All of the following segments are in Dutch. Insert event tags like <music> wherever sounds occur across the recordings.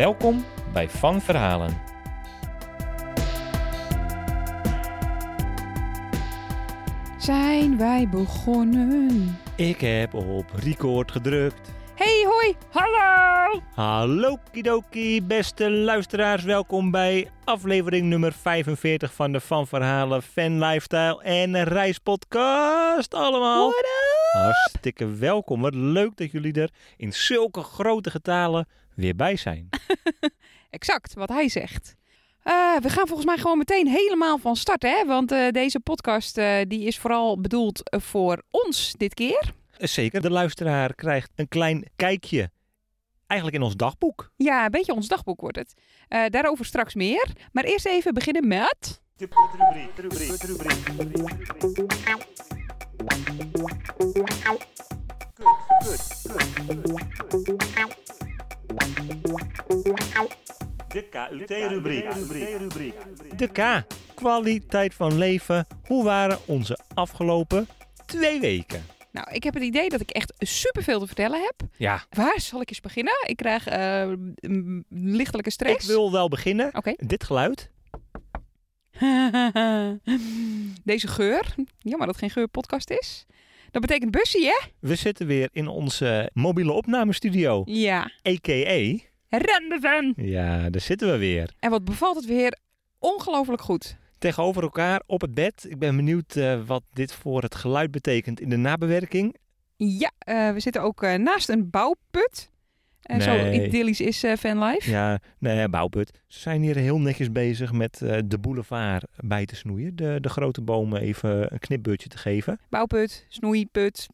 Welkom bij Van Verhalen. Zijn wij begonnen? Ik heb op record gedrukt. Hey, hoi, hallo! Hallo kidoki, beste luisteraars. Welkom bij aflevering nummer 45 van de Van Verhalen Fan Lifestyle en Reispodcast allemaal. Hartstikke welkom. Wat leuk dat jullie er in zulke grote getalen weer bij zijn. <laughs> Exact, wat hij zegt. Eh, we gaan volgens mij gewoon meteen helemaal van start, hè? Want eh, deze podcast eh, die is vooral bedoeld voor ons dit keer. Zeker, de luisteraar krijgt een klein kijkje. Eigenlijk in ons dagboek. Ja, een beetje ons dagboek wordt het. Eh, daarover straks meer. Maar eerst even beginnen met... De KUT-rubriek. De K. Kwaliteit van leven. Hoe waren onze afgelopen twee weken? Nou, ik heb het idee dat ik echt superveel te vertellen heb. Ja, Waar zal ik eens beginnen? Ik krijg eh, een lichtelijke stress. ik wil wel beginnen. Oké. Dit geluid. <laughs> Deze geur. Jammer dat het geen geurpodcast is. Dat betekent bussie, hè? We zitten weer in onze mobiele opnamestudio. Ja. A.k.a. Rendeven. Ja, daar zitten we weer. En wat bevalt het weer ongelooflijk goed. Tegenover elkaar op het bed. Ik ben benieuwd eh, wat dit voor het geluid betekent in de nabewerking. Ja, eh, we zitten ook eh, naast een bouwput. En zo Nee. idyllisch is uh, Fanlife. Ja, nee, bouwput. Ze zijn hier heel netjes bezig met eh, de boulevard bij te snoeien. De, de grote bomen even een knipbeurtje te geven. Bouwput, snoeiput,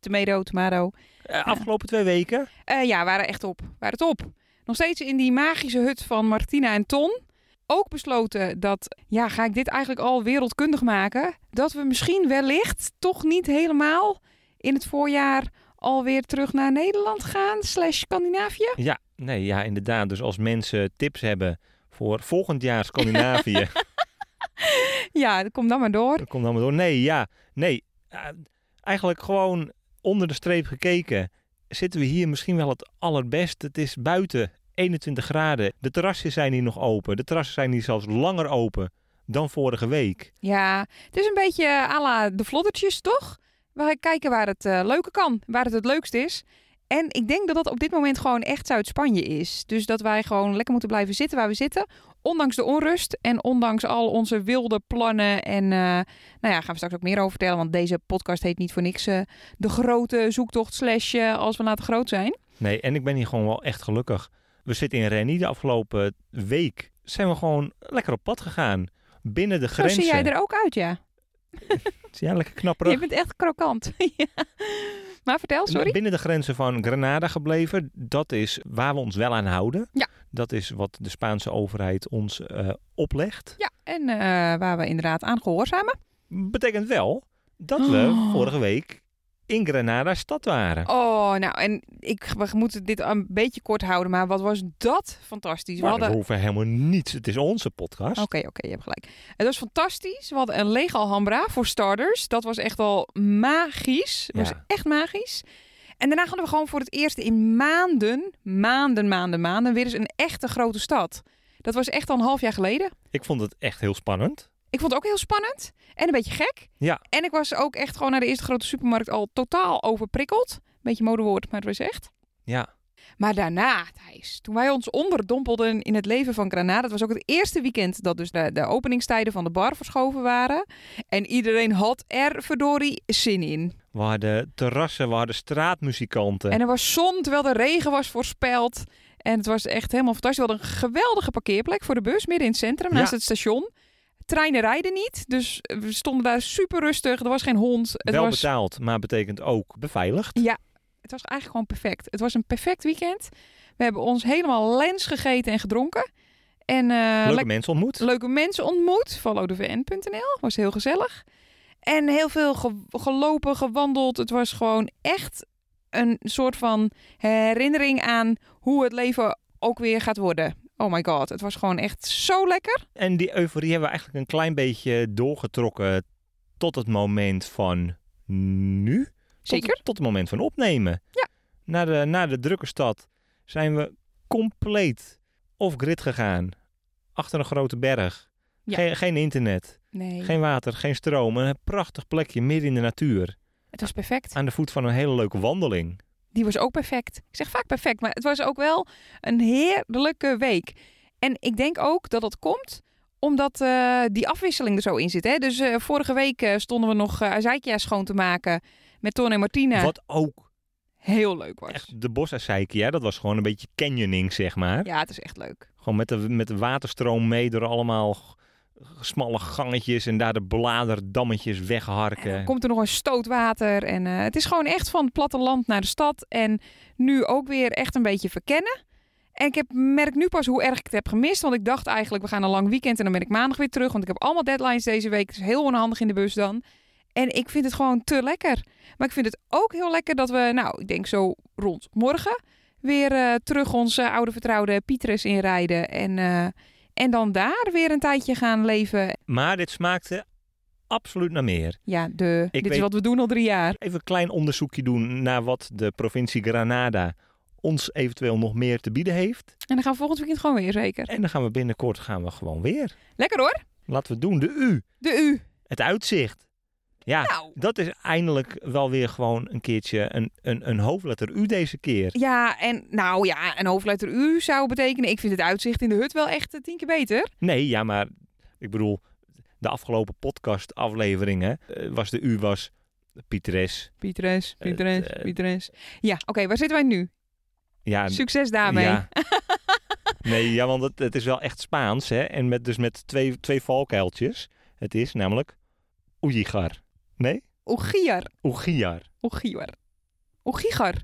tomato, tomato. Eh, afgelopen twee weken. Eh, ja, waren echt op. Waren top. Nog steeds in die magische hut van Martina en Ton. Ook besloten dat, ja, ga ik dit eigenlijk al wereldkundig maken? Dat we misschien wellicht toch niet helemaal in het voorjaar alweer terug naar Nederland gaan, slash Scandinavië. Ja, nee, ja, inderdaad. Dus als mensen tips hebben voor volgend jaar Scandinavië, <laughs> <laughs> Ja, kom dan maar door. komt dan maar door. Nee, ja, nee. eh, eigenlijk gewoon onder de streep gekeken zitten we hier misschien wel het allerbest. Het is buiten 21 graden. De terrassen zijn hier nog open. De terrassen zijn hier zelfs langer open dan vorige week. Ja, het is een beetje à la de vloddertjes, toch? We kijken waar het eh, leuke kan, waar het het leukst is. En ik denk dat dat op dit moment gewoon echt Zuid-Spanje is. Dus dat wij gewoon lekker moeten blijven zitten waar we zitten. Ondanks de onrust en ondanks al onze wilde plannen. En eh, nou ja, gaan we straks ook meer over vertellen. Want deze podcast heet niet voor niks eh, de grote zoektocht slash als we laten groot zijn. Nee, en ik ben hier gewoon wel echt gelukkig. We zitten in Rennie. De afgelopen week zijn we gewoon lekker op pad gegaan. Binnen de Zo grenzen. zie jij er ook uit, ja. Ja, lekker knapperig. Je bent echt krokant. <laughs> Ja. Maar vertel, sorry. Binnen de grenzen van Granada gebleven. Dat is waar we ons wel aan houden. Ja. Dat is wat de Spaanse overheid ons eh, oplegt. Ja, en eh, waar we inderdaad aan gehoorzamen. Betekent wel dat we Oh. vorige week in Granada stad waren. Oh, nou, en ik, we moeten dit een beetje kort houden, maar wat was dat fantastisch. We maar hadden... we hoeven helemaal niets. Het is onze podcast. Oké, oké, je hebt gelijk. Het was fantastisch. We hadden een lege Alhambra voor starters. Dat was echt al magisch. Was echt magisch. En daarna hadden we gewoon voor het eerst in maanden, maanden, maanden, maanden, weer eens een echte grote stad. Dat was echt al een half jaar geleden. Ik vond het echt heel spannend. Ik vond het ook heel spannend en een beetje gek. Ja. En ik was ook echt gewoon naar de eerste grote supermarkt al totaal overprikkeld. Beetje modewoord, maar het was echt. Ja. Maar daarna, Thijs, toen wij ons onderdompelden in het leven van Granada, dat was ook het eerste weekend dat dus de, de openingstijden van de bar verschoven waren. En iedereen had er verdorie zin in. We hadden terrassen, we hadden straatmuzikanten. En er was zon terwijl de regen was voorspeld. En het was echt helemaal fantastisch. We hadden een geweldige parkeerplek voor de bus midden in het centrum, naast Ja. het station. Treinen rijden niet, dus we stonden daar super rustig. Er was geen hond. Het wel was... betaald, maar betekent ook beveiligd. Ja, het was eigenlijk gewoon perfect. Het was een perfect weekend. We hebben ons helemaal lens gegeten en gedronken. En eh, Leuke mensen ontmoet. leuke mensen ontmoet. Followthevn.nl. Was heel gezellig. En heel veel ge- gelopen, gewandeld. Het was gewoon echt een soort van herinnering aan hoe het leven ook weer gaat worden. Oh my god, het was gewoon echt zo lekker. En die euforie hebben we eigenlijk een klein beetje doorgetrokken tot het moment van nu. Tot- Zeker. Tot, het moment van opnemen. Ja. Naar de, naar de drukke stad zijn we compleet off-grid gegaan. Achter een grote berg. Ja. Geen, geen internet, Nee, geen water, geen stroom. Een prachtig plekje midden in de natuur. het was perfect. Aan de voet van een hele leuke wandeling. Die was ook perfect. Ik zeg vaak perfect, maar het was ook wel een heerlijke week. En ik denk ook dat dat komt omdat eh, die afwisseling er zo in zit. Hè? Dus eh, vorige week eh, stonden we nog uh, schoon te maken met Ton en Martina. Wat ook Heel leuk was. echt de bosasseiki, ja, dat was gewoon een beetje canyoning, zeg maar. Ja, het is echt leuk. Gewoon met de, met de waterstroom mee door allemaal smalle gangetjes en daar de bladerdammetjes En wegharken. komt er nog een stoot water. En eh, het is gewoon echt van het platteland naar de stad. En nu ook weer echt een beetje verkennen. En ik heb, merk nu pas hoe erg ik het heb gemist. Want ik dacht eigenlijk, we gaan een lang weekend en dan ben ik maandag weer terug. Want ik heb allemaal deadlines deze week. Is heel onhandig in de bus dan. En ik vind het gewoon te lekker. Maar ik vind het ook heel lekker dat we, nou, ik denk zo rond morgen... weer eh, terug onze oude vertrouwde Pietres inrijden. En, eh, en dan daar weer een tijdje gaan leven. Maar dit smaakte absoluut naar meer. Ja, de, dit weet- is wat we doen al drie jaar. Even een klein onderzoekje doen naar wat de provincie Granada ons eventueel nog meer te bieden heeft. En dan gaan we volgend weekend gewoon weer, zeker. En dan gaan we binnenkort gaan we gewoon weer. Lekker hoor. Laten we doen. De U. De U. Het uitzicht. Ja, Nou. dat is eindelijk wel weer gewoon een keertje een, een, een hoofdletter U deze keer. Ja, en nou ja, een hoofdletter U zou betekenen... Ik vind het uitzicht in de hut wel echt eh, tien keer beter. Nee, ja, maar ik bedoel, de afgelopen podcast afleveringen eh, was de U was Pieteres. Pieteres, Eh, Pieteres, Pieteres. Ja, oké, waar zitten wij nu? Ja, Succes daarmee. Ja. <laughs> Nee, ja, want het, het is wel echt Spaans, hè? En met, dus met twee, twee valkuiltjes. Het is namelijk Oejigar. Nee? Oegiar. Oegiar. Oegiar. Oegigar.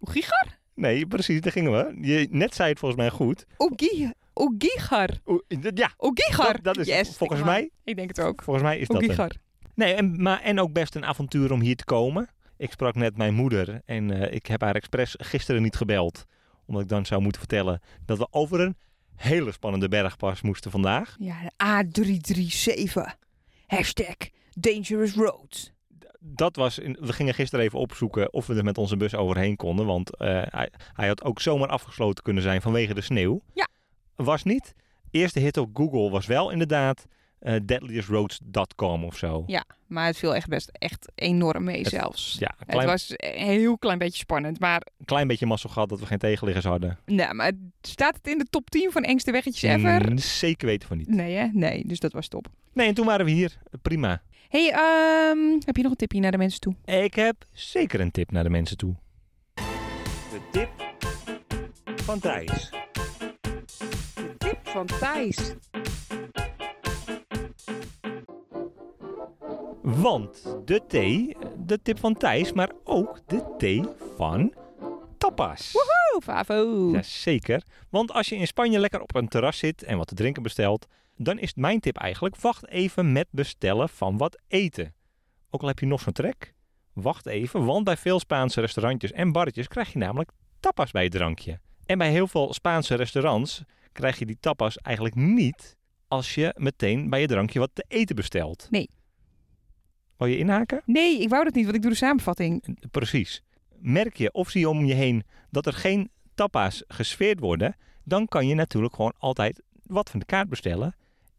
Oegigar? Nee, precies, daar gingen we. Je, net zei het volgens mij goed. Oe- ja, Oegigar. dat, dat is Yes, volgens ik- mij. Ik denk het ook. Volgens mij is dat het. Nee, en, maar, en ook best een avontuur om hier te komen. Ik sprak net mijn moeder en eh, ik heb haar expres gisteren niet gebeld. Omdat ik dan zou moeten vertellen dat we over een hele spannende bergpas moesten vandaag. Ja, de A337. Hashtag Dangerous Roads. Dat was, in- we gingen gisteren even opzoeken of we er met onze bus overheen konden. Want eh, hij, hij had ook zomaar afgesloten kunnen zijn vanwege de sneeuw. Ja. Was niet. Eerste hit op Google was wel inderdaad eh deadliestroads.com of zo. Ja, maar het viel echt best echt enorm mee Het- zelfs. Ja, een Het was een heel klein beetje spannend, maar, klein beetje mazzel gehad dat we geen tegenliggers hadden. nou, maar staat het in de top 10 van engste weggetjes ever? Mm, zeker weten van niet. Nee, hè? Nee, dus dat was top. Nee, en toen waren we hier. Prima. Hey, ehm, heb je nog een tipje naar de mensen toe? Ik heb zeker een tip naar de mensen toe. De tip van Thijs. De tip van Thijs. Want de thee, de tip van Thijs, maar ook de thee van tapas. Oh, Favo. Jazeker. Want als je in Spanje lekker op een terras zit en wat te drinken bestelt, dan is mijn tip eigenlijk: wacht even met bestellen van wat eten. Ook al heb je nog zo'n trek, wacht even, want bij veel Spaanse restaurantjes en barretjes krijg je namelijk tapas bij je drankje. En bij heel veel Spaanse restaurants krijg je die tapas eigenlijk niet als je meteen bij je drankje wat te eten bestelt. Nee. Wil je inhaken? Nee, ik wou dat niet, want ik doe de samenvatting. Precies. Merk je of zie je om je heen dat er geen tapa's gesfeerd worden, dan kan je natuurlijk gewoon altijd wat van de kaart bestellen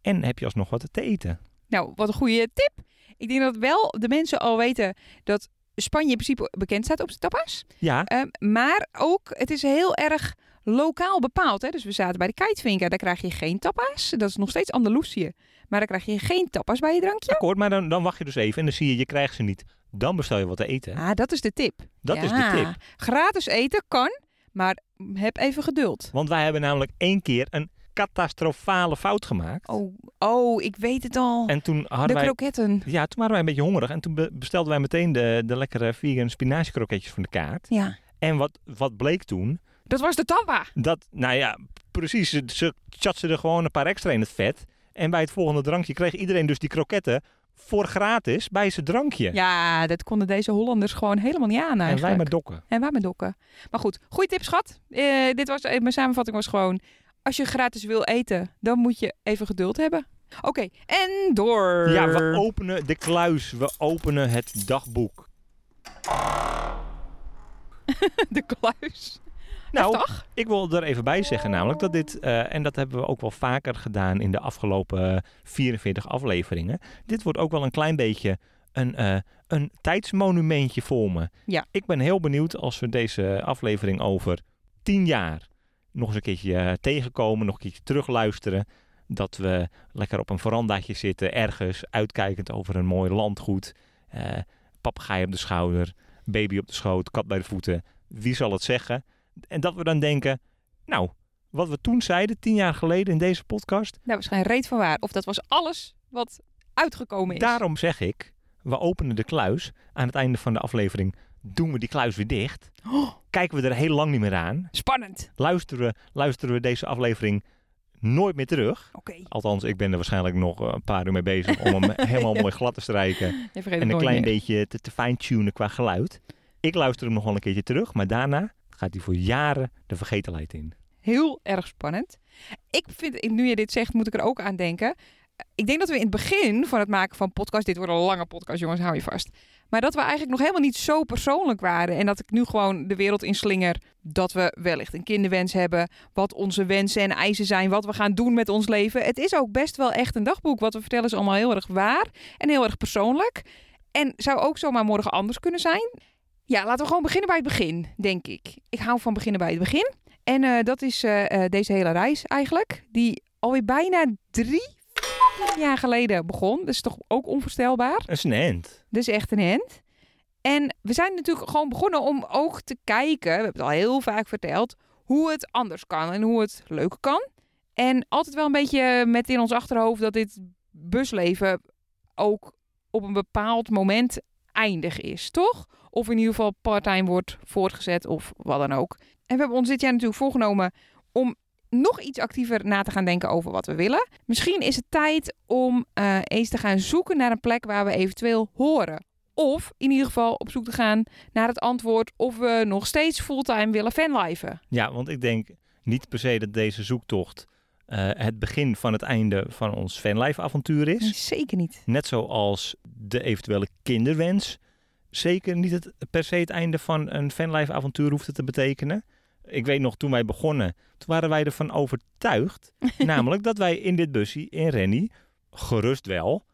en heb je alsnog wat te eten. Nou, wat een goede tip. Ik denk dat wel de mensen al weten dat Spanje in principe bekend staat op zijn tapas. Ja, Ehm, maar ook, het is heel erg lokaal bepaald. Hè? Dus we zaten bij de Kijtvinker, daar krijg je geen tapas. Dat is nog steeds Andalusië. Maar daar krijg je geen tapas bij je drankje. akkoord, maar dan, dan wacht je dus even en dan zie je, je krijgt ze niet. Dan bestel je wat te eten. Ah, dat is de tip. Dat is de tip. Gratis eten kan, maar heb even geduld. Want wij hebben namelijk één keer een catastrofale fout gemaakt. Oh, oh, ik weet het al. En toen de hadden wij... kroketten. Ja, toen waren wij een beetje hongerig. En toen be- bestelden wij meteen de, de lekkere vegan spinaziekroketjes van de kaart. Ja. En wat, wat bleek toen? Dat was de tamba. Dat, nou ja, precies. Ze, ze chatsen er gewoon een paar extra in het vet. En bij het volgende drankje kreeg iedereen dus die kroketten voor gratis bij zijn drankje. Ja, dat konden deze Hollanders gewoon helemaal niet aan en wij maar dokken. En waar met dokken. Maar goed, goeie tip schat. Eh, dit was, eh, mijn samenvatting was gewoon... Als je gratis wil eten, dan moet je even geduld hebben. Oké, en door. Ja, we openen de kluis. We openen het dagboek. <laughs> de kluis. Nou, ik wil er even bij zeggen namelijk dat dit, eh, en dat hebben we ook wel vaker gedaan in de afgelopen eh, 44 afleveringen. Dit wordt ook wel een klein beetje een, eh, een tijdsmonumentje voor me. Ja. Ik ben heel benieuwd als we deze aflevering over 10 jaar nog eens een keertje eh, tegenkomen, nog een keertje terugluisteren. Dat we lekker op een verandaatje zitten, ergens uitkijkend over een mooi landgoed. eh papegaai op de schouder, baby op de schoot, kat bij de voeten. Wie zal het zeggen? En dat we dan denken, nou, wat we toen zeiden, tien jaar geleden in deze podcast. Nou, waarschijnlijk reet van waar. Of dat was alles wat uitgekomen is. Daarom zeg ik, we openen de kluis. Aan het einde van de aflevering doen we die kluis weer dicht. Oh, Kijken we er heel lang niet meer aan. spannend. Luisteren we, luisteren we deze aflevering nooit meer terug. Oké, Althans, ik ben er waarschijnlijk nog een paar uur mee bezig om hem <laughs> helemaal Ja. mooi glad te strijken. En een klein meer. beetje te, te fine-tunen qua geluid. Ik luister hem nog wel een keertje terug, maar daarna gaat hij voor jaren de vergetelheid in. Heel erg spannend. Ik vind, nu je dit zegt, moet ik er ook aan denken. Ik denk dat we in het begin van het maken van podcast, dit wordt een lange podcast, jongens, hou je vast. Maar dat we eigenlijk nog helemaal niet zo persoonlijk waren. En dat ik nu gewoon de wereld inslinger. Dat we wellicht een kinderwens hebben. Wat onze wensen en eisen zijn. Wat we gaan doen met ons leven. Het is ook best wel echt een dagboek. Wat we vertellen is allemaal heel erg waar. En heel erg persoonlijk. En zou ook zomaar morgen anders kunnen zijn. Ja, laten we gewoon beginnen bij het begin, denk ik. Ik hou van beginnen bij het begin. En eh, dat is eh, eh, deze hele reis eigenlijk. Die alweer bijna drie vier jaar geleden begon. Dat is toch ook onvoorstelbaar. Dat is een end. Dus echt een end. En we zijn natuurlijk gewoon begonnen om ook te kijken, we hebben het al heel vaak verteld, hoe het anders kan en hoe het leuker kan. En altijd wel een beetje met in ons achterhoofd dat dit busleven ook op een bepaald moment eindig is, toch? Of in ieder geval parttime wordt voortgezet of wat dan ook. En we hebben ons dit jaar natuurlijk voorgenomen om nog iets actiever na te gaan denken over wat we willen. Misschien is het tijd om eh, eens te gaan zoeken naar een plek waar we eventueel horen. Of in ieder geval op zoek te gaan naar het antwoord of we nog steeds fulltime willen fanliven. Ja, want ik denk niet per se dat deze zoektocht eh, het begin van het einde van ons fanlife avontuur is. Nee, zeker niet. Net zoals de eventuele kinderwens zeker niet het, per se het einde van een fanlife avontuur hoeft het te betekenen. Ik weet nog, toen wij begonnen, toen waren wij ervan overtuigd. <laughs> namelijk dat wij in dit busje, in Rennie, gerust wel,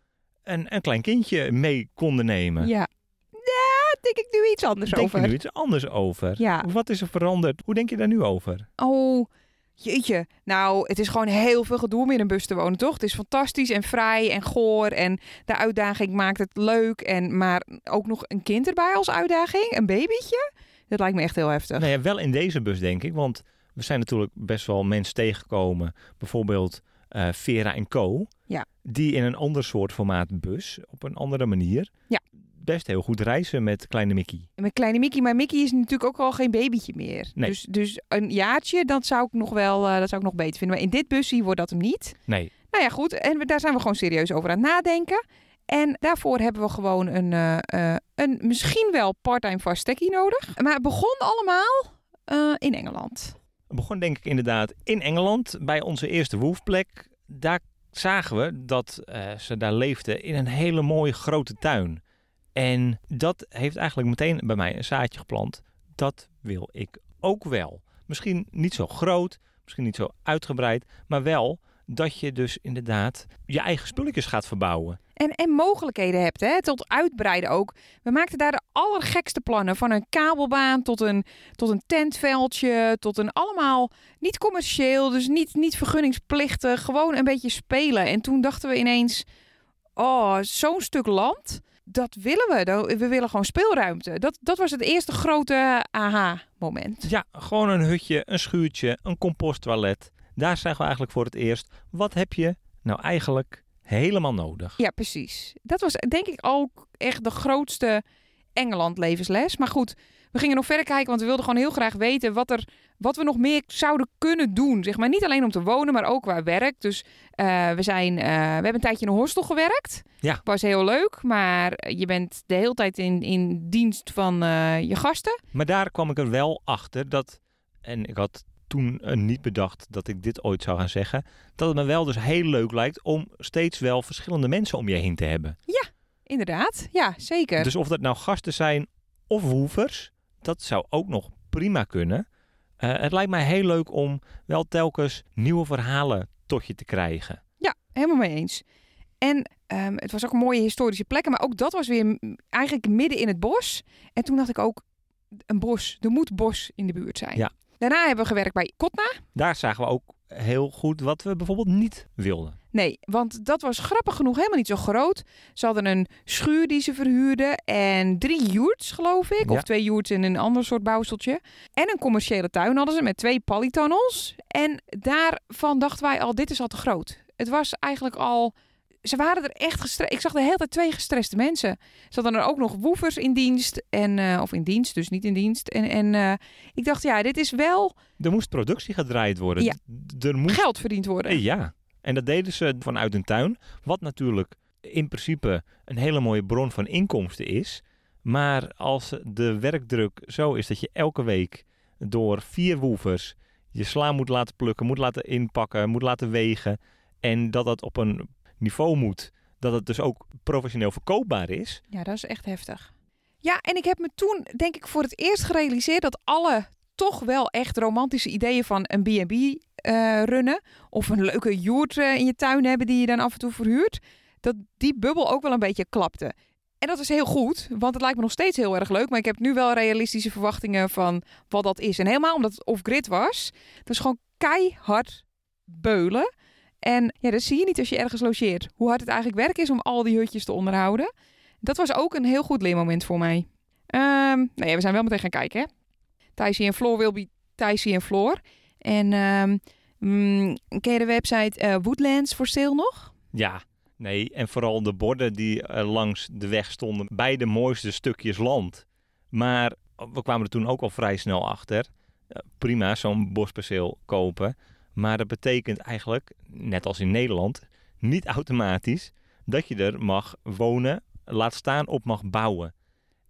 een, een klein kindje mee konden nemen. Ja. Daar denk ik nu iets anders Denk over. je nu iets anders over? Ja. Wat is er veranderd? Hoe denk je daar nu over? Oh, jeetje. Nou, het is gewoon heel veel gedoe om in een bus te wonen, toch? Het is fantastisch en vrij en goor. En de uitdaging maakt het leuk. En, maar ook nog een kind erbij als uitdaging. Een babytje. Dat lijkt me echt heel heftig. Nou ja, wel in deze bus denk ik, want we zijn natuurlijk best wel mensen tegengekomen. Bijvoorbeeld eh, Vera en Co. Ja. Die in een ander soort formaat bus, op een andere manier, Ja. best heel goed reizen met kleine Mickey. Met kleine Mickey. Maar Mickey is natuurlijk ook al geen babytje meer. Nee. Dus, dus een jaartje, dat zou ik nog wel eh, dat zou ik nog beter vinden. Maar in dit busje wordt dat hem niet. Nee, Nou ja, goed. En we- daar zijn we gewoon serieus over aan het nadenken. En daarvoor hebben we gewoon een, eh, eh, een misschien wel part-time nodig. Maar het begon allemaal eh, in Engeland. het begon denk ik inderdaad in Engeland bij onze eerste woefplek. Daar zagen we dat ze daar leefden in een hele mooie grote tuin. En dat heeft eigenlijk meteen bij mij een zaadje geplant. Dat wil ik ook wel. Misschien niet zo groot, misschien niet zo uitgebreid, maar wel dat je dus inderdaad je eigen spulletjes gaat verbouwen. En, en mogelijkheden hebt, hè, tot uitbreiden ook. We maakten daar de allergekste plannen. Van een kabelbaan tot een, tot een tentveldje, tot een allemaal niet commercieel, dus niet, niet vergunningsplichtig. Gewoon een beetje spelen. En toen dachten we ineens, oh, zo'n stuk land, dat willen we. We willen gewoon speelruimte. Dat, dat was het eerste grote aha-moment. Ja, gewoon een hutje, een schuurtje, een composttoilet. daar zagen we eigenlijk voor het eerst, wat heb je nou eigenlijk helemaal nodig? Ja, precies. Dat was denk ik ook echt de grootste Engeland levensles. Maar goed, we gingen nog verder kijken, want we wilden gewoon heel graag weten wat, er, wat we nog meer zouden kunnen doen. Zeg maar niet alleen om te wonen, maar ook qua werk. Dus eh, we, zijn, eh, we hebben een tijdje in een hostel gewerkt. Ja. Was heel leuk, maar je bent de hele tijd in, in dienst van eh, je gasten. Maar daar kwam ik er wel achter dat, en ik had toen eh, niet bedacht dat ik dit ooit zou gaan zeggen, dat het me wel dus heel leuk lijkt om steeds wel verschillende mensen om je heen te hebben. Inderdaad, ja, zeker. Dus of dat nou gasten zijn of woevers, dat zou ook nog prima kunnen. Eh, het lijkt mij heel leuk om wel telkens nieuwe verhalen tot je te krijgen. Ja, helemaal mee eens. En ehm, het was ook een mooie historische plek, maar ook dat was weer eigenlijk midden in het bos. En toen dacht ik ook, een bos, er moet bos in de buurt zijn. Ja. Daarna hebben we gewerkt bij Kotna. Daar zagen we ook heel goed wat we bijvoorbeeld niet wilden. Nee, want dat was grappig genoeg helemaal niet zo groot. Ze hadden een schuur die ze verhuurden en drie yurts, geloof ik. Ja. Of twee yurts in een ander soort bouwseltje. En een commerciële tuin hadden ze met twee polytunnels. En daarvan dachten wij al, dit is al te groot. Het was eigenlijk al... Ze waren er echt gestrest. Ik zag de hele tijd twee gestreste mensen. Ze hadden er ook nog woefers in dienst. En, eh, of in dienst, dus niet in dienst. En, en eh, ik dacht, ja, dit is wel Er moest productie gedraaid worden. Ja. Er moest geld verdiend worden. Eh, Ja, en dat deden ze vanuit hun tuin. Wat natuurlijk in principe een hele mooie bron van inkomsten is. Maar als de werkdruk zo is dat je elke week door vier woevers je sla moet laten plukken, moet laten inpakken, moet laten wegen. En dat dat op een niveau moet dat het dus ook professioneel verkoopbaar is. Ja, dat is echt heftig. Ja, en ik heb me toen, denk ik, voor het eerst gerealiseerd dat alle toch wel echt romantische ideeën van een B&B eh, runnen of een leuke yurt eh, in je tuin hebben die je dan af en toe verhuurt, dat die bubbel ook wel een beetje klapte. En dat is heel goed, want het lijkt me nog steeds heel erg leuk. Maar ik heb nu wel realistische verwachtingen van wat dat is. En helemaal omdat het off-grid was. Dat is gewoon keihard beulen. En ja, dat zie je niet als je ergens logeert. Hoe hard het eigenlijk werk is om al die hutjes te onderhouden. Dat was ook een heel goed leermoment voor mij. Ja, we zijn wel meteen gaan kijken. Hè? Thijsie en Floor will be Thijsie en Floor. En ehm mm, ken je de website eh, Woodlands for sale nog? Ja, nee. En vooral de borden die eh, langs de weg stonden bij de mooiste stukjes land. Maar we kwamen er toen ook al vrij snel achter. Eh, prima, zo'n bosperceel kopen. Maar dat betekent eigenlijk, net als in Nederland, niet automatisch dat je er mag wonen, laat staan op mag bouwen.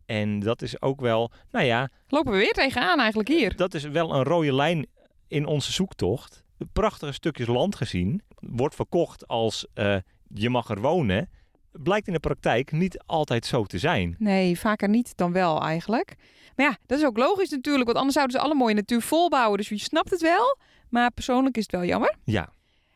En dat is ook wel, nou ja, Lopen we weer tegenaan eigenlijk hier. dat is wel een rode lijn in onze zoektocht. Prachtige stukjes land gezien, wordt verkocht als eh, je mag er wonen. Blijkt in de praktijk niet altijd zo te zijn. Nee, vaker niet dan wel eigenlijk. Maar ja, dat is ook logisch natuurlijk. Want anders zouden ze alle mooie natuur volbouwen. Dus je snapt het wel. Maar persoonlijk is het wel jammer. Ja,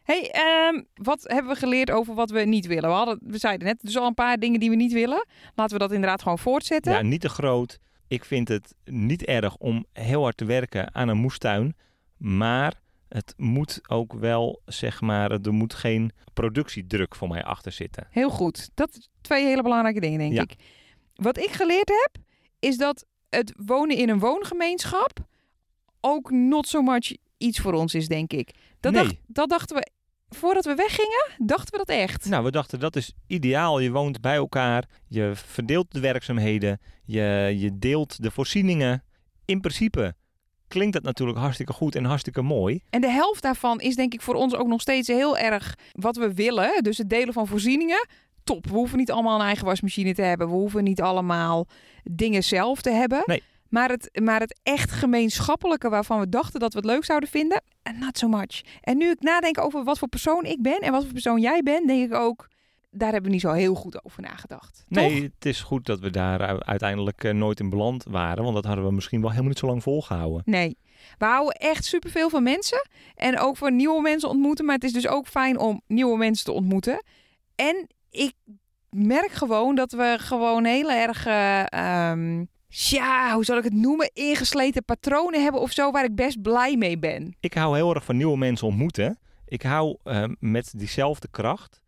hey, ehm, wat hebben we geleerd over wat we niet willen? We, hadden, we zeiden net dus al een paar dingen die we niet willen. Laten we dat inderdaad gewoon voortzetten. ja, niet te groot. Ik vind het niet erg om heel hard te werken aan een moestuin. Maar het moet ook wel, zeg maar, er moet geen productiedruk voor mij achter zitten. Heel goed. Dat zijn twee hele belangrijke dingen, denk Ja. ik. Wat ik geleerd heb, is dat het wonen in een woongemeenschap ook not so much iets voor ons is, denk ik. Dat, Nee. dacht, dat dachten we, voordat we weggingen, dachten we dat echt. Nou, we dachten dat is ideaal. Je woont bij elkaar, je verdeelt de werkzaamheden, je, je deelt de voorzieningen. In principe klinkt dat natuurlijk hartstikke goed en hartstikke mooi. En de helft daarvan is denk ik voor ons ook nog steeds heel erg wat we willen. Dus het delen van voorzieningen. Top. We hoeven niet allemaal een eigen wasmachine te hebben. We hoeven niet allemaal dingen zelf te hebben. Nee. Maar het, maar het echt gemeenschappelijke waarvan we dachten dat we het leuk zouden vinden, eh, not so much. En nu ik nadenk over wat voor persoon ik ben en wat voor persoon jij bent, denk ik ook, daar hebben we niet zo heel goed over nagedacht. Nee, Toch? het is goed dat we daar uiteindelijk eh, nooit in beland waren. Want dat hadden we misschien wel helemaal niet zo lang volgehouden. Nee. We houden echt superveel van mensen. En ook van nieuwe mensen ontmoeten. Maar het is dus ook fijn om nieuwe mensen te ontmoeten. En ik merk gewoon dat we gewoon heel erg... eh, ehm, ja, hoe zal ik het noemen? Ingesleten patronen hebben of zo... waar ik best blij mee ben. Ik hou heel erg van nieuwe mensen ontmoeten. Ik hou eh, met diezelfde kracht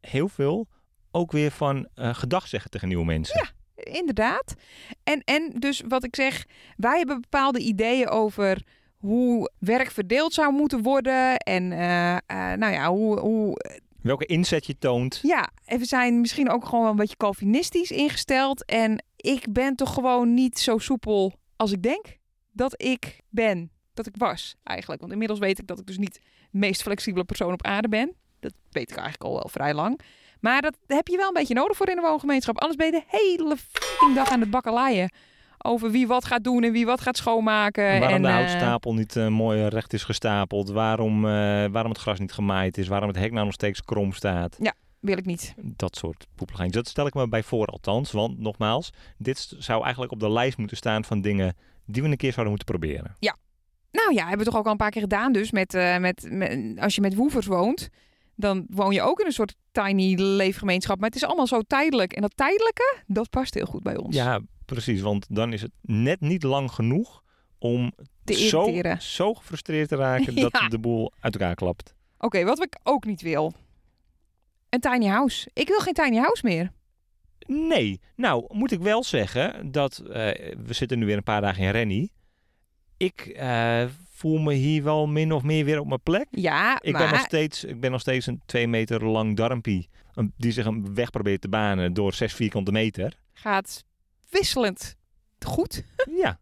heel veel ook weer van eh gedag zeggen tegen nieuwe mensen. Inderdaad. En, en dus wat ik zeg... wij hebben bepaalde ideeën over... hoe werk verdeeld zou moeten worden. En eh, nou ja, hoe, hoe Welke inzet je toont. ja, en we zijn misschien ook gewoon een beetje Calvinistisch ingesteld. En ik ben toch gewoon niet zo soepel als ik denk dat ik ben. Dat ik was eigenlijk. Want inmiddels weet ik dat ik dus niet de meest flexibele persoon op aarde ben. Dat weet ik eigenlijk al wel vrij lang. Maar dat heb je wel een beetje nodig voor in de woongemeenschap. Anders ben je de hele fucking dag aan het bakkeleien. Over wie wat gaat doen en wie wat gaat schoonmaken. Waarom en, de eh, houtstapel niet eh, mooi recht is gestapeld. Waarom, eh, waarom het gras niet gemaaid is. Waarom het hek nou nog steeds krom staat. Wil ik niet. Dat soort poepelgeintjes. Dat stel ik me bij voor althans. Want nogmaals, dit zou eigenlijk op de lijst moeten staan van dingen die we een keer zouden moeten proberen. Nou ja, hebben we toch ook al een paar keer gedaan. Dus met, eh, met, met, als je met woevers woont, dan woon je ook in een soort tiny leefgemeenschap. Maar het is allemaal zo tijdelijk. En dat tijdelijke, dat past heel goed bij ons. Ja, precies. Want dan is het net niet lang genoeg om zo, zo gefrustreerd te raken <laughs> dat Ja. de boel uit elkaar klapt. Oké, wat ik ook niet wil. Een tiny house. Ik wil geen tiny house meer. Nee, nou moet ik wel zeggen dat eh, we zitten nu weer een paar dagen in Rennie. Ik eh, voel me hier wel min of meer weer op mijn plek. Ja, Ik, maar... ben nog steeds, ik ben nog steeds een twee meter lang darmpie die zich een weg probeert te banen door zes vierkante meter. gaat wisselend goed. <laughs> Ja,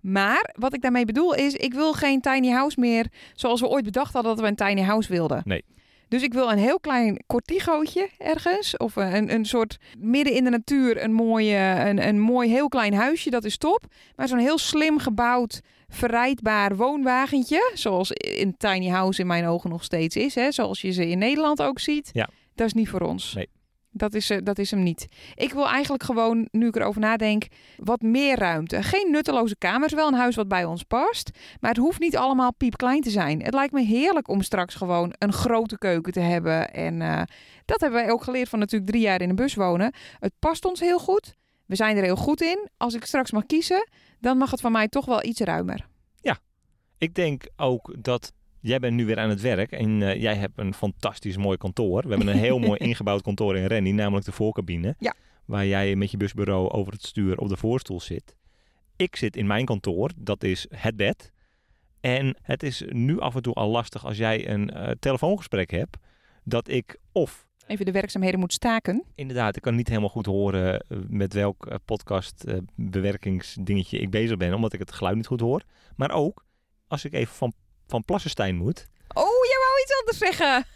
Maar wat ik daarmee bedoel is, ik wil geen tiny house meer zoals we ooit bedacht hadden dat we een tiny house wilden. Nee. Dus ik wil een heel klein cortigootje ergens. Of een, een soort midden in de natuur een, mooie, een, een mooi heel klein huisje, dat is top. Maar zo'n heel slim gebouwd, verrijdbaar woonwagentje. Zoals een tiny house in mijn ogen nog steeds is. Hè? Zoals je ze in Nederland ook ziet. Ja. Dat is niet voor ons. Nee. Dat is, eh, dat is hem niet. Ik wil eigenlijk gewoon, nu ik erover nadenk, wat meer ruimte. Geen nutteloze kamers, wel een huis wat bij ons past. Maar het hoeft niet allemaal piepklein te zijn. Het lijkt me heerlijk om straks gewoon een grote keuken te hebben. En eh, dat hebben wij ook geleerd van natuurlijk drie jaar in een bus wonen. Het past ons heel goed. We zijn er heel goed in. Als ik straks mag kiezen, dan mag het van mij toch wel iets ruimer. ik denk ook dat jij bent nu weer aan het werk en eh, jij hebt een fantastisch mooi kantoor. We hebben een heel mooi <laughs> ingebouwd kantoor in Rennie, namelijk de voorcabine. Ja. Waar jij met je busbureau over het stuur op de voorstoel zit. Ik zit in mijn kantoor, dat is het bed. En het is nu af en toe al lastig als jij een eh, telefoongesprek hebt, dat ik of Even de werkzaamheden moet staken. inderdaad, ik kan niet helemaal goed horen eh, met welk eh, podcast eh, bewerkingsdingetje ik bezig ben, omdat ik het geluid niet goed hoor. Maar ook als ik even van, van Plassenstein moet, Oh, jij wou iets anders zeggen.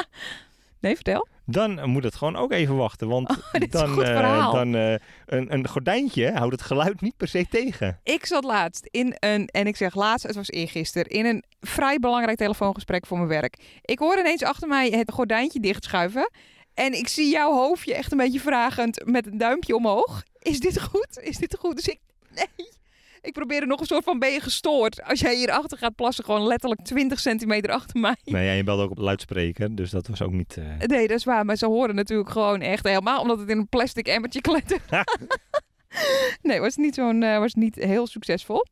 <laughs> nee, vertel. dan moet het gewoon ook even wachten. Want Oh, <laughs> dan, goed verhaal. dan eh, een, een gordijntje houdt het geluid niet per se tegen. Ik zat laatst in een, en ik zeg laatst, het was eergisteren, in een vrij belangrijk telefoongesprek voor mijn werk. Ik hoor ineens achter mij het gordijntje dichtschuiven. En ik zie jouw hoofdje echt een beetje vragend met een duimpje omhoog. Is dit goed? Is dit goed? Dus ik, nee. Ik probeerde nog een soort van, ben je gestoord? Als jij hierachter gaat plassen, gewoon letterlijk 20 centimeter achter mij. Nee, ja, je belde ook op luidspreker, dus dat was ook niet... eh, Nee, dat is waar. Maar ze horen natuurlijk gewoon echt helemaal, omdat het in een plastic emmertje klettert. <laughs> nee, was niet, zo'n, eh, was niet heel succesvol.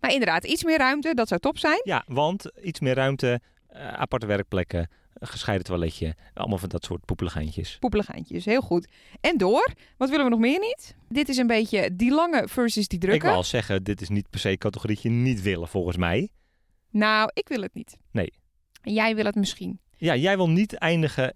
Maar inderdaad, iets meer ruimte, dat zou top zijn. Ja, want iets meer ruimte, eh, aparte werkplekken, een gescheiden toiletje, allemaal van dat soort poepeligheintjes. Poepeligeintjes, heel goed. En door, wat willen we nog meer niet? Dit is een beetje die lange versus die Ik drukke. wil al zeggen, dit is niet per se categorietje niet willen volgens mij. Nou, ik wil het niet. Nee. Jij wil het misschien. Ja, jij wil niet eindigen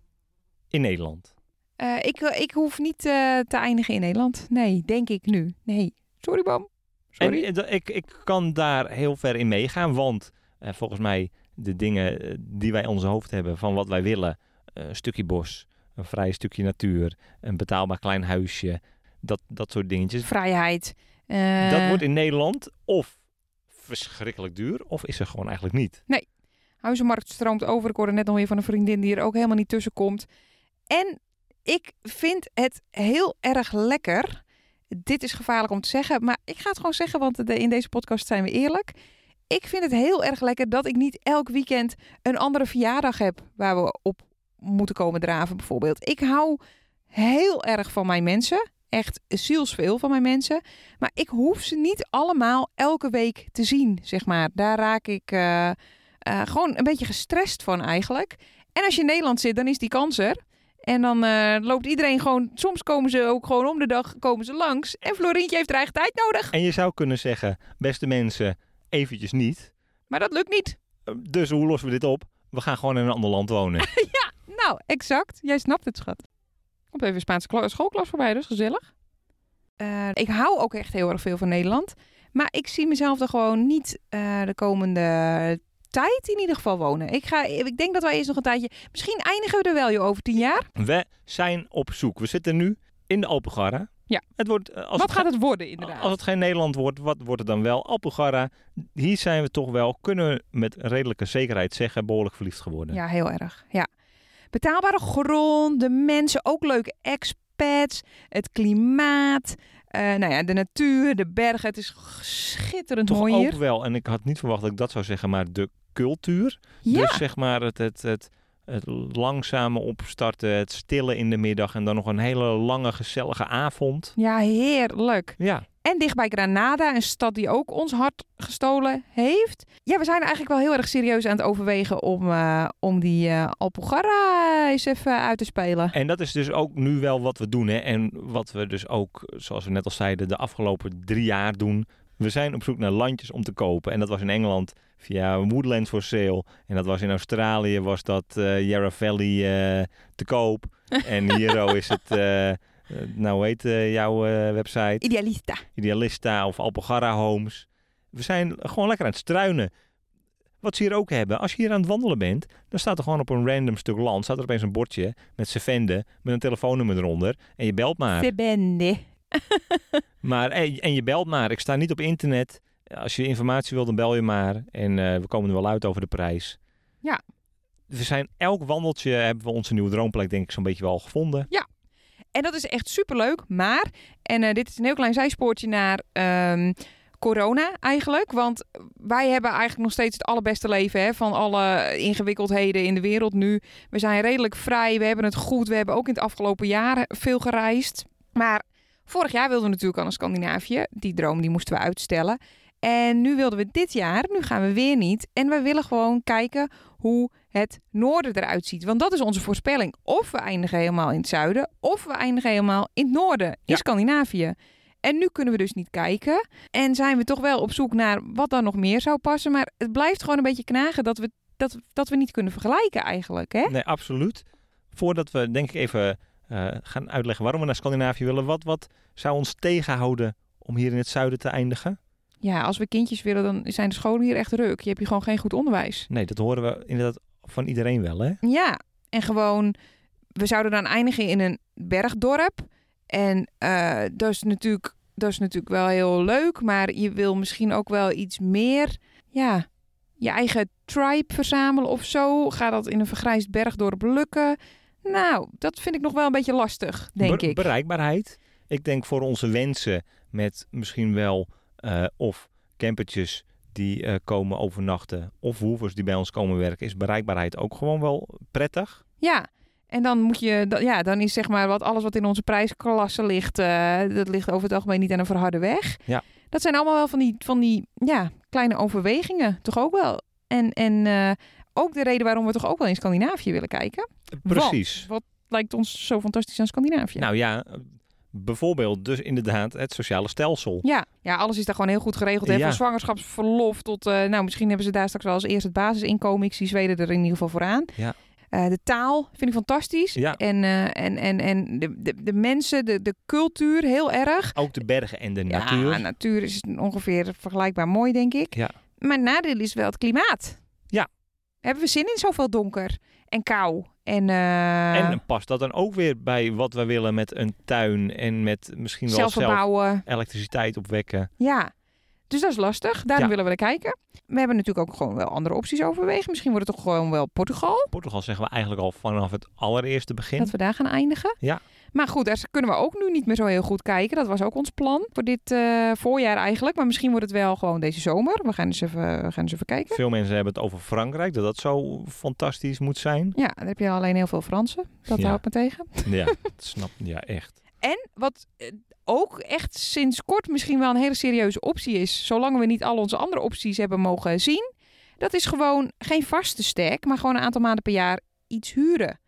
in Nederland. Eh, ik, ik hoef niet eh, te eindigen in Nederland. Nee, denk ik nu. Nee. Sorry, Bam. Sorry. En eh, ik, ik kan daar heel ver in meegaan, want volgens mij de dingen eh, die wij in ons hoofd hebben van wat wij willen, eh, een stukje bos, een vrij stukje natuur, een betaalbaar klein huisje, dat, dat soort dingetjes. Vrijheid. Eh, dat wordt in Nederland of verschrikkelijk duur, of is er gewoon eigenlijk niet. Huizenmarkt stroomt over. Ik hoorde net nog weer van een vriendin die er ook helemaal niet tussen komt. En ik vind het heel erg lekker. Dit is gevaarlijk om te zeggen, maar ik ga het gewoon zeggen, want in deze podcast zijn we eerlijk. Ik vind het heel erg lekker dat ik niet elk weekend een andere verjaardag heb waar we op moeten komen draven, bijvoorbeeld. Ik hou heel erg van mijn mensen. Echt zielsveel van mijn mensen. Maar ik hoef ze niet allemaal elke week te zien, zeg maar. Daar raak ik eh, eh, gewoon een beetje gestrest van eigenlijk. En als je in Nederland zit, dan is die kans er. En dan eh, loopt iedereen gewoon... Soms komen ze ook gewoon om de dag komen ze langs. En Florientje heeft er eigen tijd nodig. En je zou kunnen zeggen, beste mensen, eventjes niet. Maar dat lukt niet. Dus hoe lossen we dit op? We gaan gewoon in een ander land wonen. <laughs> Nou, exact. Jij snapt het, schat. Komt even Spaanse kla- schoolklas voorbij, dus gezellig. Eh, ik hou ook echt heel erg veel van Nederland. Maar ik zie mezelf er gewoon niet eh, de komende tijd in ieder geval wonen. Ik, ga, ik denk dat wij eerst nog een tijdje... Misschien eindigen we er wel joh, over tien jaar. We zijn op zoek. We zitten nu in de Alpugarra. Ja. Het wordt, eh, als Wat het gaat het worden inderdaad? Als het geen Nederland wordt, wat wordt het dan wel? Alpugarra. Hier zijn we toch wel, kunnen we met redelijke zekerheid zeggen, behoorlijk verliefd geworden. Ja, heel erg. Ja. Betaalbare grond, de mensen, ook leuke expats, het klimaat, eh, nou ja, de natuur, de bergen. Het is schitterend toch mooi ook hier. wel, en ik had niet verwacht dat ik dat zou zeggen, maar de cultuur. Ja, Dus zeg maar het, het, het, het langzame opstarten, het stille in de middag en dan nog een hele lange gezellige avond. ja, heerlijk. Ja, En dicht bij Granada, een stad die ook ons hart gestolen heeft. Ja, we zijn eigenlijk wel heel erg serieus aan het overwegen om, eh, om die eh Alpujarra eens even uit te spelen. en dat is dus ook nu wel wat we doen. Hè? En wat we dus ook, zoals we net al zeiden, de afgelopen drie jaar doen. We zijn op zoek naar landjes om te kopen. En dat was in Engeland via Woodlands for Sale. En dat was in Australië, was dat eh Yarra Valley eh, te koop. <laughs> en hier is het, eh, nou hoe heet jouw website? Idealista. Idealista of Alpugarra Homes. We zijn gewoon lekker aan het struinen. Wat ze hier ook hebben, als je hier aan het wandelen bent, dan staat er gewoon op een random stuk land, staat er opeens een bordje met Sevende, met een telefoonnummer eronder. En je belt maar. Sebende. <laughs> maar en, en je belt maar. Ik sta niet op internet. Als je informatie wil, dan bel je maar. En eh, we komen er wel uit over de prijs. Ja. We zijn elk wandeltje hebben we onze nieuwe droomplek denk ik zo'n beetje wel gevonden. En dat is echt superleuk. Maar, en eh, dit is een heel klein zijspoortje naar ehm, corona eigenlijk. Want wij hebben eigenlijk nog steeds het allerbeste leven hè, van alle ingewikkeldheden in de wereld nu. We zijn redelijk vrij, we hebben het goed. We hebben ook in het afgelopen jaar veel gereisd. Maar vorig jaar wilden we natuurlijk al naar Scandinavië. Die droom die moesten we uitstellen. En nu wilden we dit jaar, nu gaan we weer niet. En we willen gewoon kijken hoe het noorden eruit ziet. Want dat is onze voorspelling. Of we eindigen helemaal in het zuiden, of we eindigen helemaal in het noorden, in Ja. Scandinavië. En nu kunnen we dus niet kijken. En zijn we toch wel op zoek naar wat dan nog meer zou passen. Maar het blijft gewoon een beetje knagen dat we, dat, dat we niet kunnen vergelijken eigenlijk. Hè? Nee, absoluut. Voordat we denk ik even eh, gaan uitleggen waarom we naar Scandinavië willen. Wat, wat zou ons tegenhouden om hier in het zuiden te eindigen? Ja, als we kindjes willen, dan zijn de scholen hier echt ruk. Je hebt hier gewoon geen goed onderwijs. Nee, dat horen we inderdaad van iedereen wel, hè? Ja, en gewoon, we zouden dan eindigen in een bergdorp. En eh, dat, is natuurlijk, dat is natuurlijk wel heel leuk, maar je wil misschien ook wel iets meer, ja, je eigen tribe verzamelen of zo. Gaat dat in een vergrijsd bergdorp lukken? Nou, dat vind ik nog wel een beetje lastig, denk Be- ik. Bereikbaarheid. Ik denk voor onze wensen met misschien wel eh, of campertjes die eh, komen overnachten of woevers die bij ons komen werken, is bereikbaarheid ook gewoon wel prettig. Ja, en dan moet je, ja, dan is zeg maar wat alles wat in onze prijsklasse ligt, eh, dat ligt over het algemeen niet aan een verharde weg. Ja. Dat zijn allemaal wel van die, van die ja, kleine overwegingen, toch ook wel. En, en ook de reden waarom we toch ook wel in Scandinavië willen kijken. Precies. Wat lijkt ons zo fantastisch aan Scandinavië? Nou ja, bijvoorbeeld dus inderdaad het sociale stelsel. Ja, ja, alles is daar gewoon heel goed geregeld. Hè? Ja. Van zwangerschapsverlof tot, eh, nou misschien hebben ze daar straks wel als eerst het basisinkomen. Ik zie Zweden er in ieder geval vooraan. Ja. Eh, de taal vind ik fantastisch. Ja. En, eh, en, en, en de, de, de mensen, de, de cultuur heel erg. Ook de bergen en de Ja, natuur. natuur is ongeveer vergelijkbaar mooi, denk ik. Ja. Maar nadeel is wel het klimaat. Hebben we zin in zoveel donker en kou? En, eh, En past dat dan ook weer bij wat we willen met een tuin en met misschien wel zelf elektriciteit opwekken? Ja. Dus dat is lastig. Daarom Ja. willen we er kijken. We hebben natuurlijk ook gewoon wel andere opties overwegen. Misschien wordt het toch gewoon wel Portugal. Portugal zeggen we eigenlijk al vanaf het allereerste begin. Dat we daar gaan eindigen. Ja. Maar goed, daar kunnen we ook nu niet meer zo heel goed kijken. Dat was ook ons plan voor dit eh, voorjaar eigenlijk. Maar misschien wordt het wel gewoon deze zomer. We gaan eens even, we gaan eens even kijken. Veel mensen hebben het over Frankrijk, dat dat zo fantastisch moet zijn. Ja, daar heb je alleen heel veel Fransen. Dat Ja. houdt me tegen. Ja, <laughs> dat snap Ja, echt. En wat eh, ook echt sinds kort misschien wel een hele serieuze optie is, zolang we niet al onze andere opties hebben mogen zien, dat is gewoon geen vaste stek, maar gewoon een aantal maanden per jaar iets huren.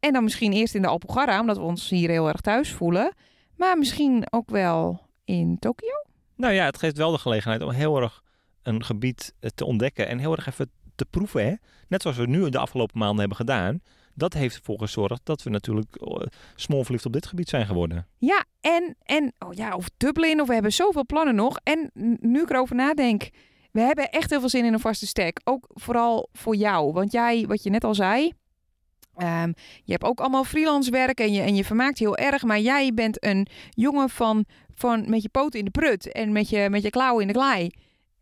En dan misschien eerst in de Alpugarra, omdat we ons hier heel erg thuis voelen, maar misschien ook wel in Tokio. Nou ja, het geeft wel de gelegenheid om heel erg een gebied eh, te ontdekken en heel erg even te proeven. Hè? Net zoals we nu de afgelopen maanden hebben gedaan. Dat heeft ervoor gezorgd dat we natuurlijk uh, smoorverliefd op dit gebied zijn geworden. Ja, en, en oh ja, of Dublin, of we hebben zoveel plannen nog. En nu ik erover nadenk, we hebben echt heel veel zin in een vaste stack. Ook vooral voor jou. Want jij, wat je net al zei, ehm, je hebt ook allemaal freelance werk en je, en je vermaakt heel erg. Maar jij bent een jongen van, van met je poten in de prut en met je, met je klauwen in de klei.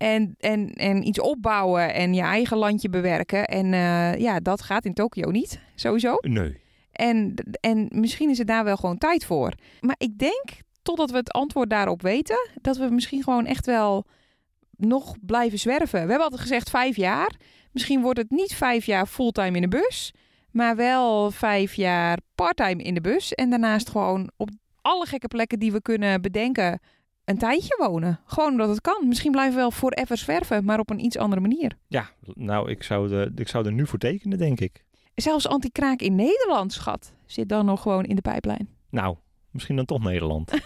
En, en, en iets opbouwen en je eigen landje bewerken. En eh, ja, dat gaat in Tokio niet, sowieso. Nee. En, en misschien is het daar wel gewoon tijd voor. Maar ik denk, totdat we het antwoord daarop weten, dat we misschien gewoon echt wel nog blijven zwerven. We hebben altijd gezegd vijf jaar. Misschien wordt het niet vijf jaar fulltime in de bus, maar wel vijf jaar parttime in de bus. En daarnaast gewoon op alle gekke plekken die we kunnen bedenken een tijdje wonen. Gewoon omdat het kan. Misschien blijven we wel forever zwerven, maar op een iets andere manier. Ja, nou, ik zou, de, ik zou er nu voor tekenen, denk ik. Zelfs anti-kraak in Nederland, schat, zit dan nog gewoon in de pijplijn. Nou, misschien dan toch Nederland. <laughs>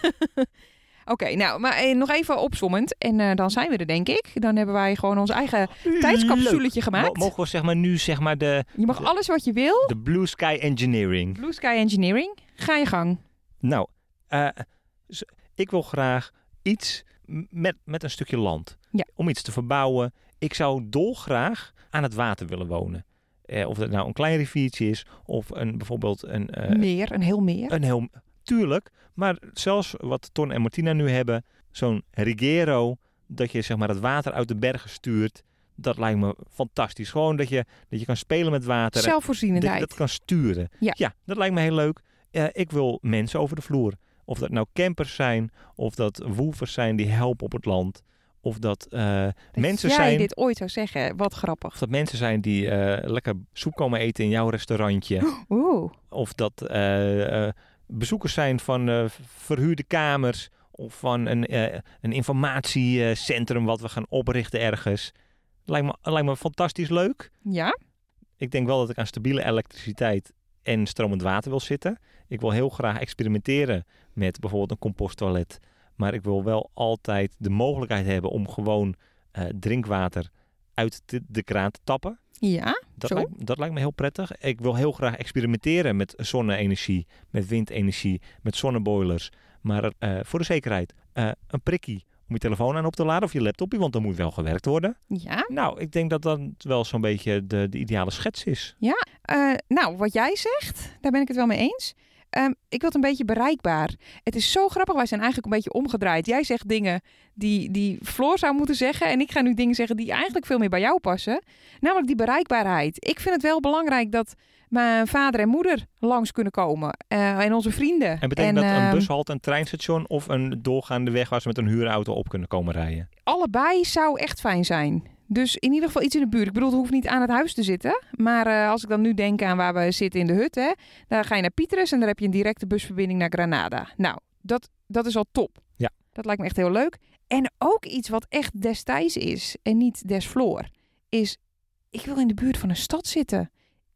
Oké, nou, maar eh, nog even opzommend. En eh, dan zijn we er, denk ik. Dan hebben wij gewoon ons eigen tijdscapsuletje Mo- gemaakt. mogen we zeg maar nu zeg maar de, Je mag alles wat je wil. de Blue Sky Engineering. Blue Sky Engineering. Ga je gang. Nou, eh, ik wil graag iets met, met een stukje land. Ja. Om iets te verbouwen. Ik zou dolgraag aan het water willen wonen. Eh, of dat nou een klein riviertje is of een, bijvoorbeeld een, eh, meer, een heel meer. een heel... Tuurlijk, maar zelfs wat Ton en Martina nu hebben, zo'n rigero, dat je zeg maar het water uit de bergen stuurt, dat lijkt me fantastisch. Gewoon dat je, dat je kan spelen met water. Zelfvoorzienendheid. dat kan sturen. Ja. dat lijkt me heel leuk. Eh, ik wil mensen over de vloer. Of dat nou campers zijn, of dat woevers zijn die helpen op het land. Of dat eh, Dat mensen jij zijn... dit ooit zou zeggen. Wat grappig. Of dat mensen zijn die eh, lekker soep komen eten in jouw restaurantje. <gasps> Oeh. Of dat eh, bezoekers zijn van verhuurde kamers. Of van een, een informatiecentrum wat we gaan oprichten ergens. Lijkt me, lijkt me fantastisch leuk. Ja? Ik denk wel dat ik aan stabiele elektriciteit en stromend water wil zitten. Ik wil heel graag experimenteren met bijvoorbeeld een composttoilet. Maar ik wil wel altijd de mogelijkheid hebben om gewoon eh, drinkwater uit de, de kraan te tappen. Ja? Dat lijkt, dat lijkt me heel prettig. Ik wil heel graag experimenteren met zonne-energie, met windenergie, met zonneboilers. Maar eh, voor de zekerheid, eh, een prikkie om je telefoon aan op te laden of je laptopje, want er moet wel gewerkt worden. Ja? Nou, ik denk dat dat wel zo'n beetje de, de ideale schets is. Eh, nou, wat jij zegt, daar ben ik het wel mee eens. Ehm, ik wil het een beetje bereikbaar. Het is zo grappig, wij zijn eigenlijk een beetje omgedraaid. Jij zegt dingen die, die Floor zou moeten zeggen. En ik ga nu dingen zeggen die eigenlijk veel meer bij jou passen. Namelijk die bereikbaarheid. Ik vind het wel belangrijk dat mijn vader en moeder langs kunnen komen. eh, en onze vrienden. En betekent dat een ehm, bushalte, een treinstation of een doorgaande weg waar ze met een huurauto op kunnen komen rijden? allebei zou echt fijn zijn. Dus in ieder geval iets in de buurt. Ik bedoel, het hoeft niet aan het huis te zitten. Maar eh, als ik dan nu denk aan waar we zitten in de hut, hè, daar ga je naar Pieterus en daar heb je een directe busverbinding naar Granada. Nou, dat, dat is al top. Ja. Dat lijkt me echt heel leuk. En ook iets wat echt destijds is en niet des Floor, is ik wil in de buurt van een stad zitten.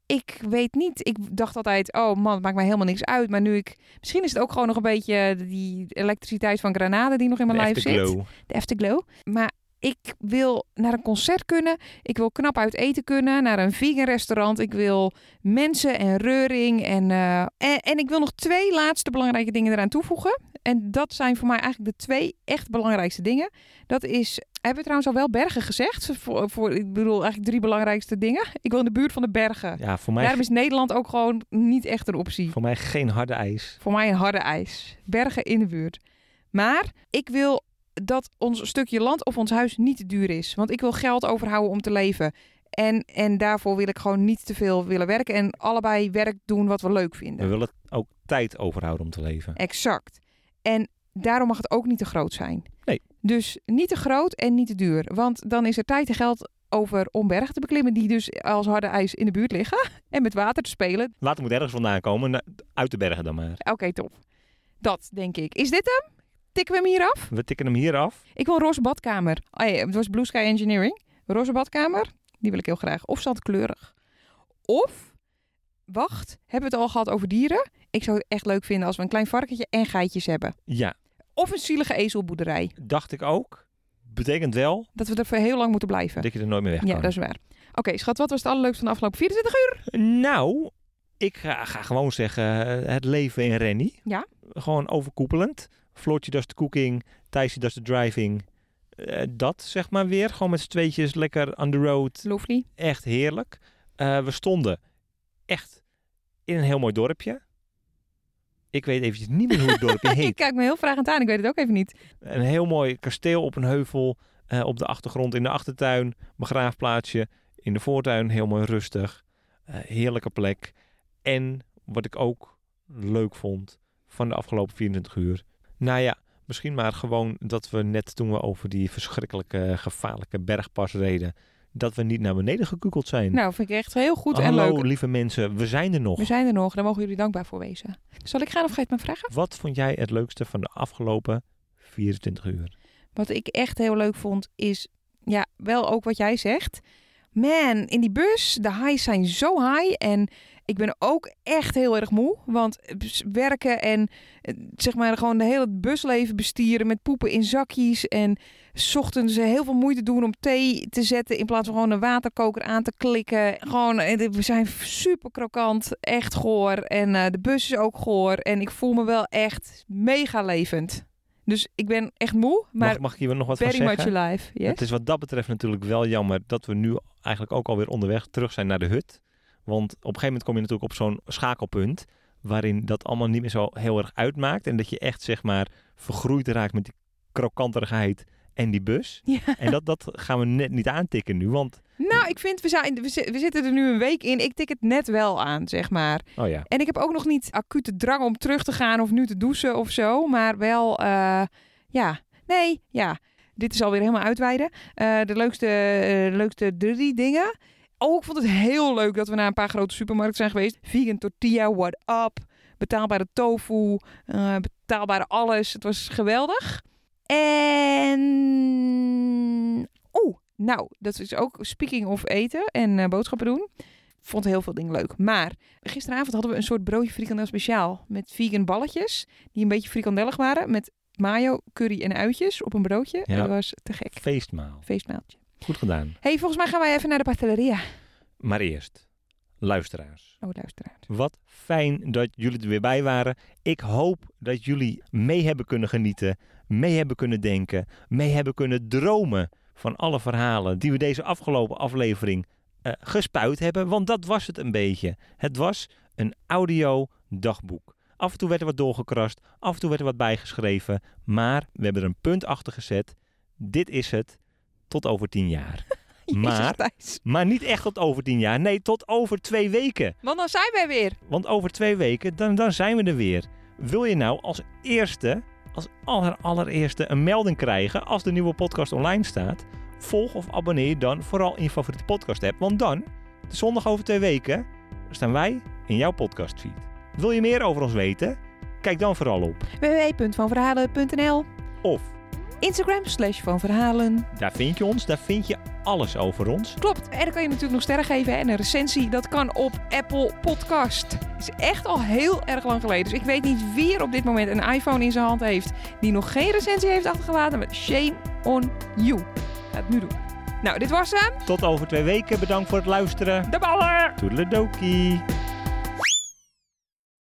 Ik weet niet. Ik dacht altijd, oh man, het maakt mij helemaal niks uit. Maar nu ik, misschien is het ook gewoon nog een beetje die elektriciteit van Granada die nog in mijn De lijf zit afterglow. de Afterglow. Maar ik wil naar een concert kunnen. Ik wil knap uit eten kunnen. Naar een vegan restaurant. Ik wil mensen en reuring. En, eh, en, en ik wil nog twee laatste belangrijke dingen eraan toevoegen. En dat zijn voor mij eigenlijk de twee echt belangrijkste dingen. Dat is, hebben we trouwens al wel bergen gezegd? Voor, voor, ik bedoel eigenlijk drie belangrijkste dingen. Ik wil in de buurt van de bergen. Ja, voor mij, Daarom is Nederland ook gewoon niet echt een optie. voor mij geen harde ijs. Voor mij een harde ijs. Bergen in de buurt. Maar ik wil dat ons stukje land of ons huis niet te duur is. Want ik wil geld overhouden om te leven. En, en daarvoor wil ik gewoon niet te veel willen werken. En allebei werk doen wat we leuk We vinden. willen ook tijd overhouden om te leven. Exact. En daarom mag het ook niet te groot zijn. Nee. Dus niet te groot en niet te duur. Want dan is er tijd en geld over om bergen te beklimmen... die dus als harde ijs in de buurt liggen. <laughs> En met water te spelen. Water moet ergens vandaan komen, uit de bergen dan maar. Oké, top. Dat denk ik. Is dit hem? Tikken we hem hier af? We tikken hem hier af. Ik wil een roze badkamer. Oh ja, het was Blue Sky Engineering. Roze badkamer, die wil ik heel graag. Of zandkleurig. Of, wacht, hebben we het al gehad over dieren? Ik zou het echt leuk vinden als we een klein varkentje en geitjes hebben. Ja, Of een zielige ezelboerderij. dacht ik ook. betekent wel Dat we er voor heel lang moeten blijven. dat je er nooit meer weg Ja, dat is waar. Oké, schat, wat was het allerleukste van de afgelopen 24 uur? Nou, ik ga, ga gewoon zeggen eh, het leven in Rennie. Ja. Gewoon overkoepelend. Floortje does de cooking, Thijsje does de driving. Eh, dat zeg maar weer. Gewoon met z'n tweetjes lekker on the road. Lovely. Echt heerlijk. Eh, we stonden echt in een heel mooi dorpje. Ik weet eventjes niet meer hoe het dorpje Je <laughs> heet. kijkt me heel vragend aan, ik weet het ook even niet. Een heel mooi kasteel op een heuvel. eh, op de achtergrond in de achtertuin. Begraafplaatsje. In de voortuin heel mooi rustig. Heerlijke plek. En wat ik ook leuk vond van de afgelopen 24 uur. Nou ja, misschien maar gewoon dat we net toen we over die verschrikkelijke gevaarlijke bergpas reden. Dat we niet naar beneden gekukeld zijn. Nou, vind ik echt heel goed en Hallo leuk. lieve mensen, we zijn er nog. We zijn er nog, daar mogen jullie dankbaar voor wezen. Zal ik gaan of ga je het me vragen? Wat vond jij het leukste van de afgelopen 24 uur? Wat ik echt heel leuk vond is, ja, wel ook wat jij zegt. Man, in die bus, de highs zijn zo high en ik ben ook echt heel erg moe. Want eh, werken en eh, zeg maar gewoon de hele busleven bestieren met poepen in zakjes en 's ochtends heel veel moeite doen om thee te zetten in plaats van gewoon een waterkoker aan te klikken. Gewoon, eh, we zijn super krokant, echt goor en eh, de bus is ook goor en ik voel me wel echt mega levend. Dus ik ben echt moe, maar mag, mag ik hier nog wat van very zeggen? much alive. Yes? Het is wat dat betreft natuurlijk wel jammer dat we nu eigenlijk ook alweer onderweg terug zijn naar de hut. Want op een gegeven moment kom je natuurlijk op zo'n schakelpunt waarin dat allemaal niet meer zo heel erg uitmaakt. En dat je echt zeg maar vergroeid raakt met die krokanterigheid en die bus. Ja. En dat, dat gaan we net niet aantikken nu, want... Nou, ik vind, we, zijn, we, zi- we zitten er nu een week in. Ik tik het net wel aan, zeg maar. Oh ja, En ik heb ook nog niet acute drang om terug te gaan of nu te douchen of zo. Maar wel, eh, ja, nee, ja. Dit is alweer helemaal uitweiden. Eh, de leukste, eh, leukste drie dingen. Oh, ik vond het heel leuk dat we naar een paar grote supermarkten zijn geweest. Vegan tortilla, what up. Betaalbare tofu, betaalbare alles. Het was geweldig. En... Oeh, nou, dat is ook speaking of eten en eh, boodschappen doen. Vond heel veel dingen leuk. Maar gisteravond hadden we een soort broodje frikandel speciaal. Met vegan balletjes. Die een beetje frikandellig waren. Met mayo, curry en uitjes op een broodje. Ja. Dat was te gek. feestmaal. Feestmaaltje. Goed gedaan. hey, volgens mij gaan wij even naar de pasteleria. Maar eerst, luisteraars. Oh, luisteraar. Wat fijn dat jullie er weer bij waren. Ik hoop dat jullie mee hebben kunnen genieten, mee hebben kunnen denken, mee hebben kunnen dromen van alle verhalen die we deze afgelopen aflevering eh, gespuit hebben. Want dat was het een beetje. Het was een audio dagboek. Af en toe werd er wat doorgekrast, af en toe werd er wat bijgeschreven. Maar we hebben er een punt achter gezet. Dit is het tot over tien jaar. <laughs> <laughs> Maar-. Maar niet echt tot over tien jaar. Nee, tot over twee weken. Want dan zijn wij weer. Want over twee weken, dan, dan zijn we er weer. Wil je nou als eerste, als aller, allereerste een melding krijgen als de nieuwe podcast online staat? Volg of abonneer je dan vooral in je favoriete podcast app. Want dan, de zondag over twee weken, staan wij in jouw podcastfeed. Wil je meer over ons weten? Kijk dan vooral op. www.vanverhalen.nl Of, Instagram slash van verhalen. daar vind je ons, daar vind je alles over ons. Klopt. En dan kan je natuurlijk nog sterren geven. En een recensie, dat kan op Apple Podcast. is echt al heel erg lang geleden. Dus ik weet niet wie er op dit moment een iPhone in zijn hand heeft... die nog geen recensie heeft achtergelaten. Maar shame on you. Ga het nu doen. Nou, dit was hem. Tot over twee weken. Bedankt voor het luisteren. De ballen! Toedeledokie.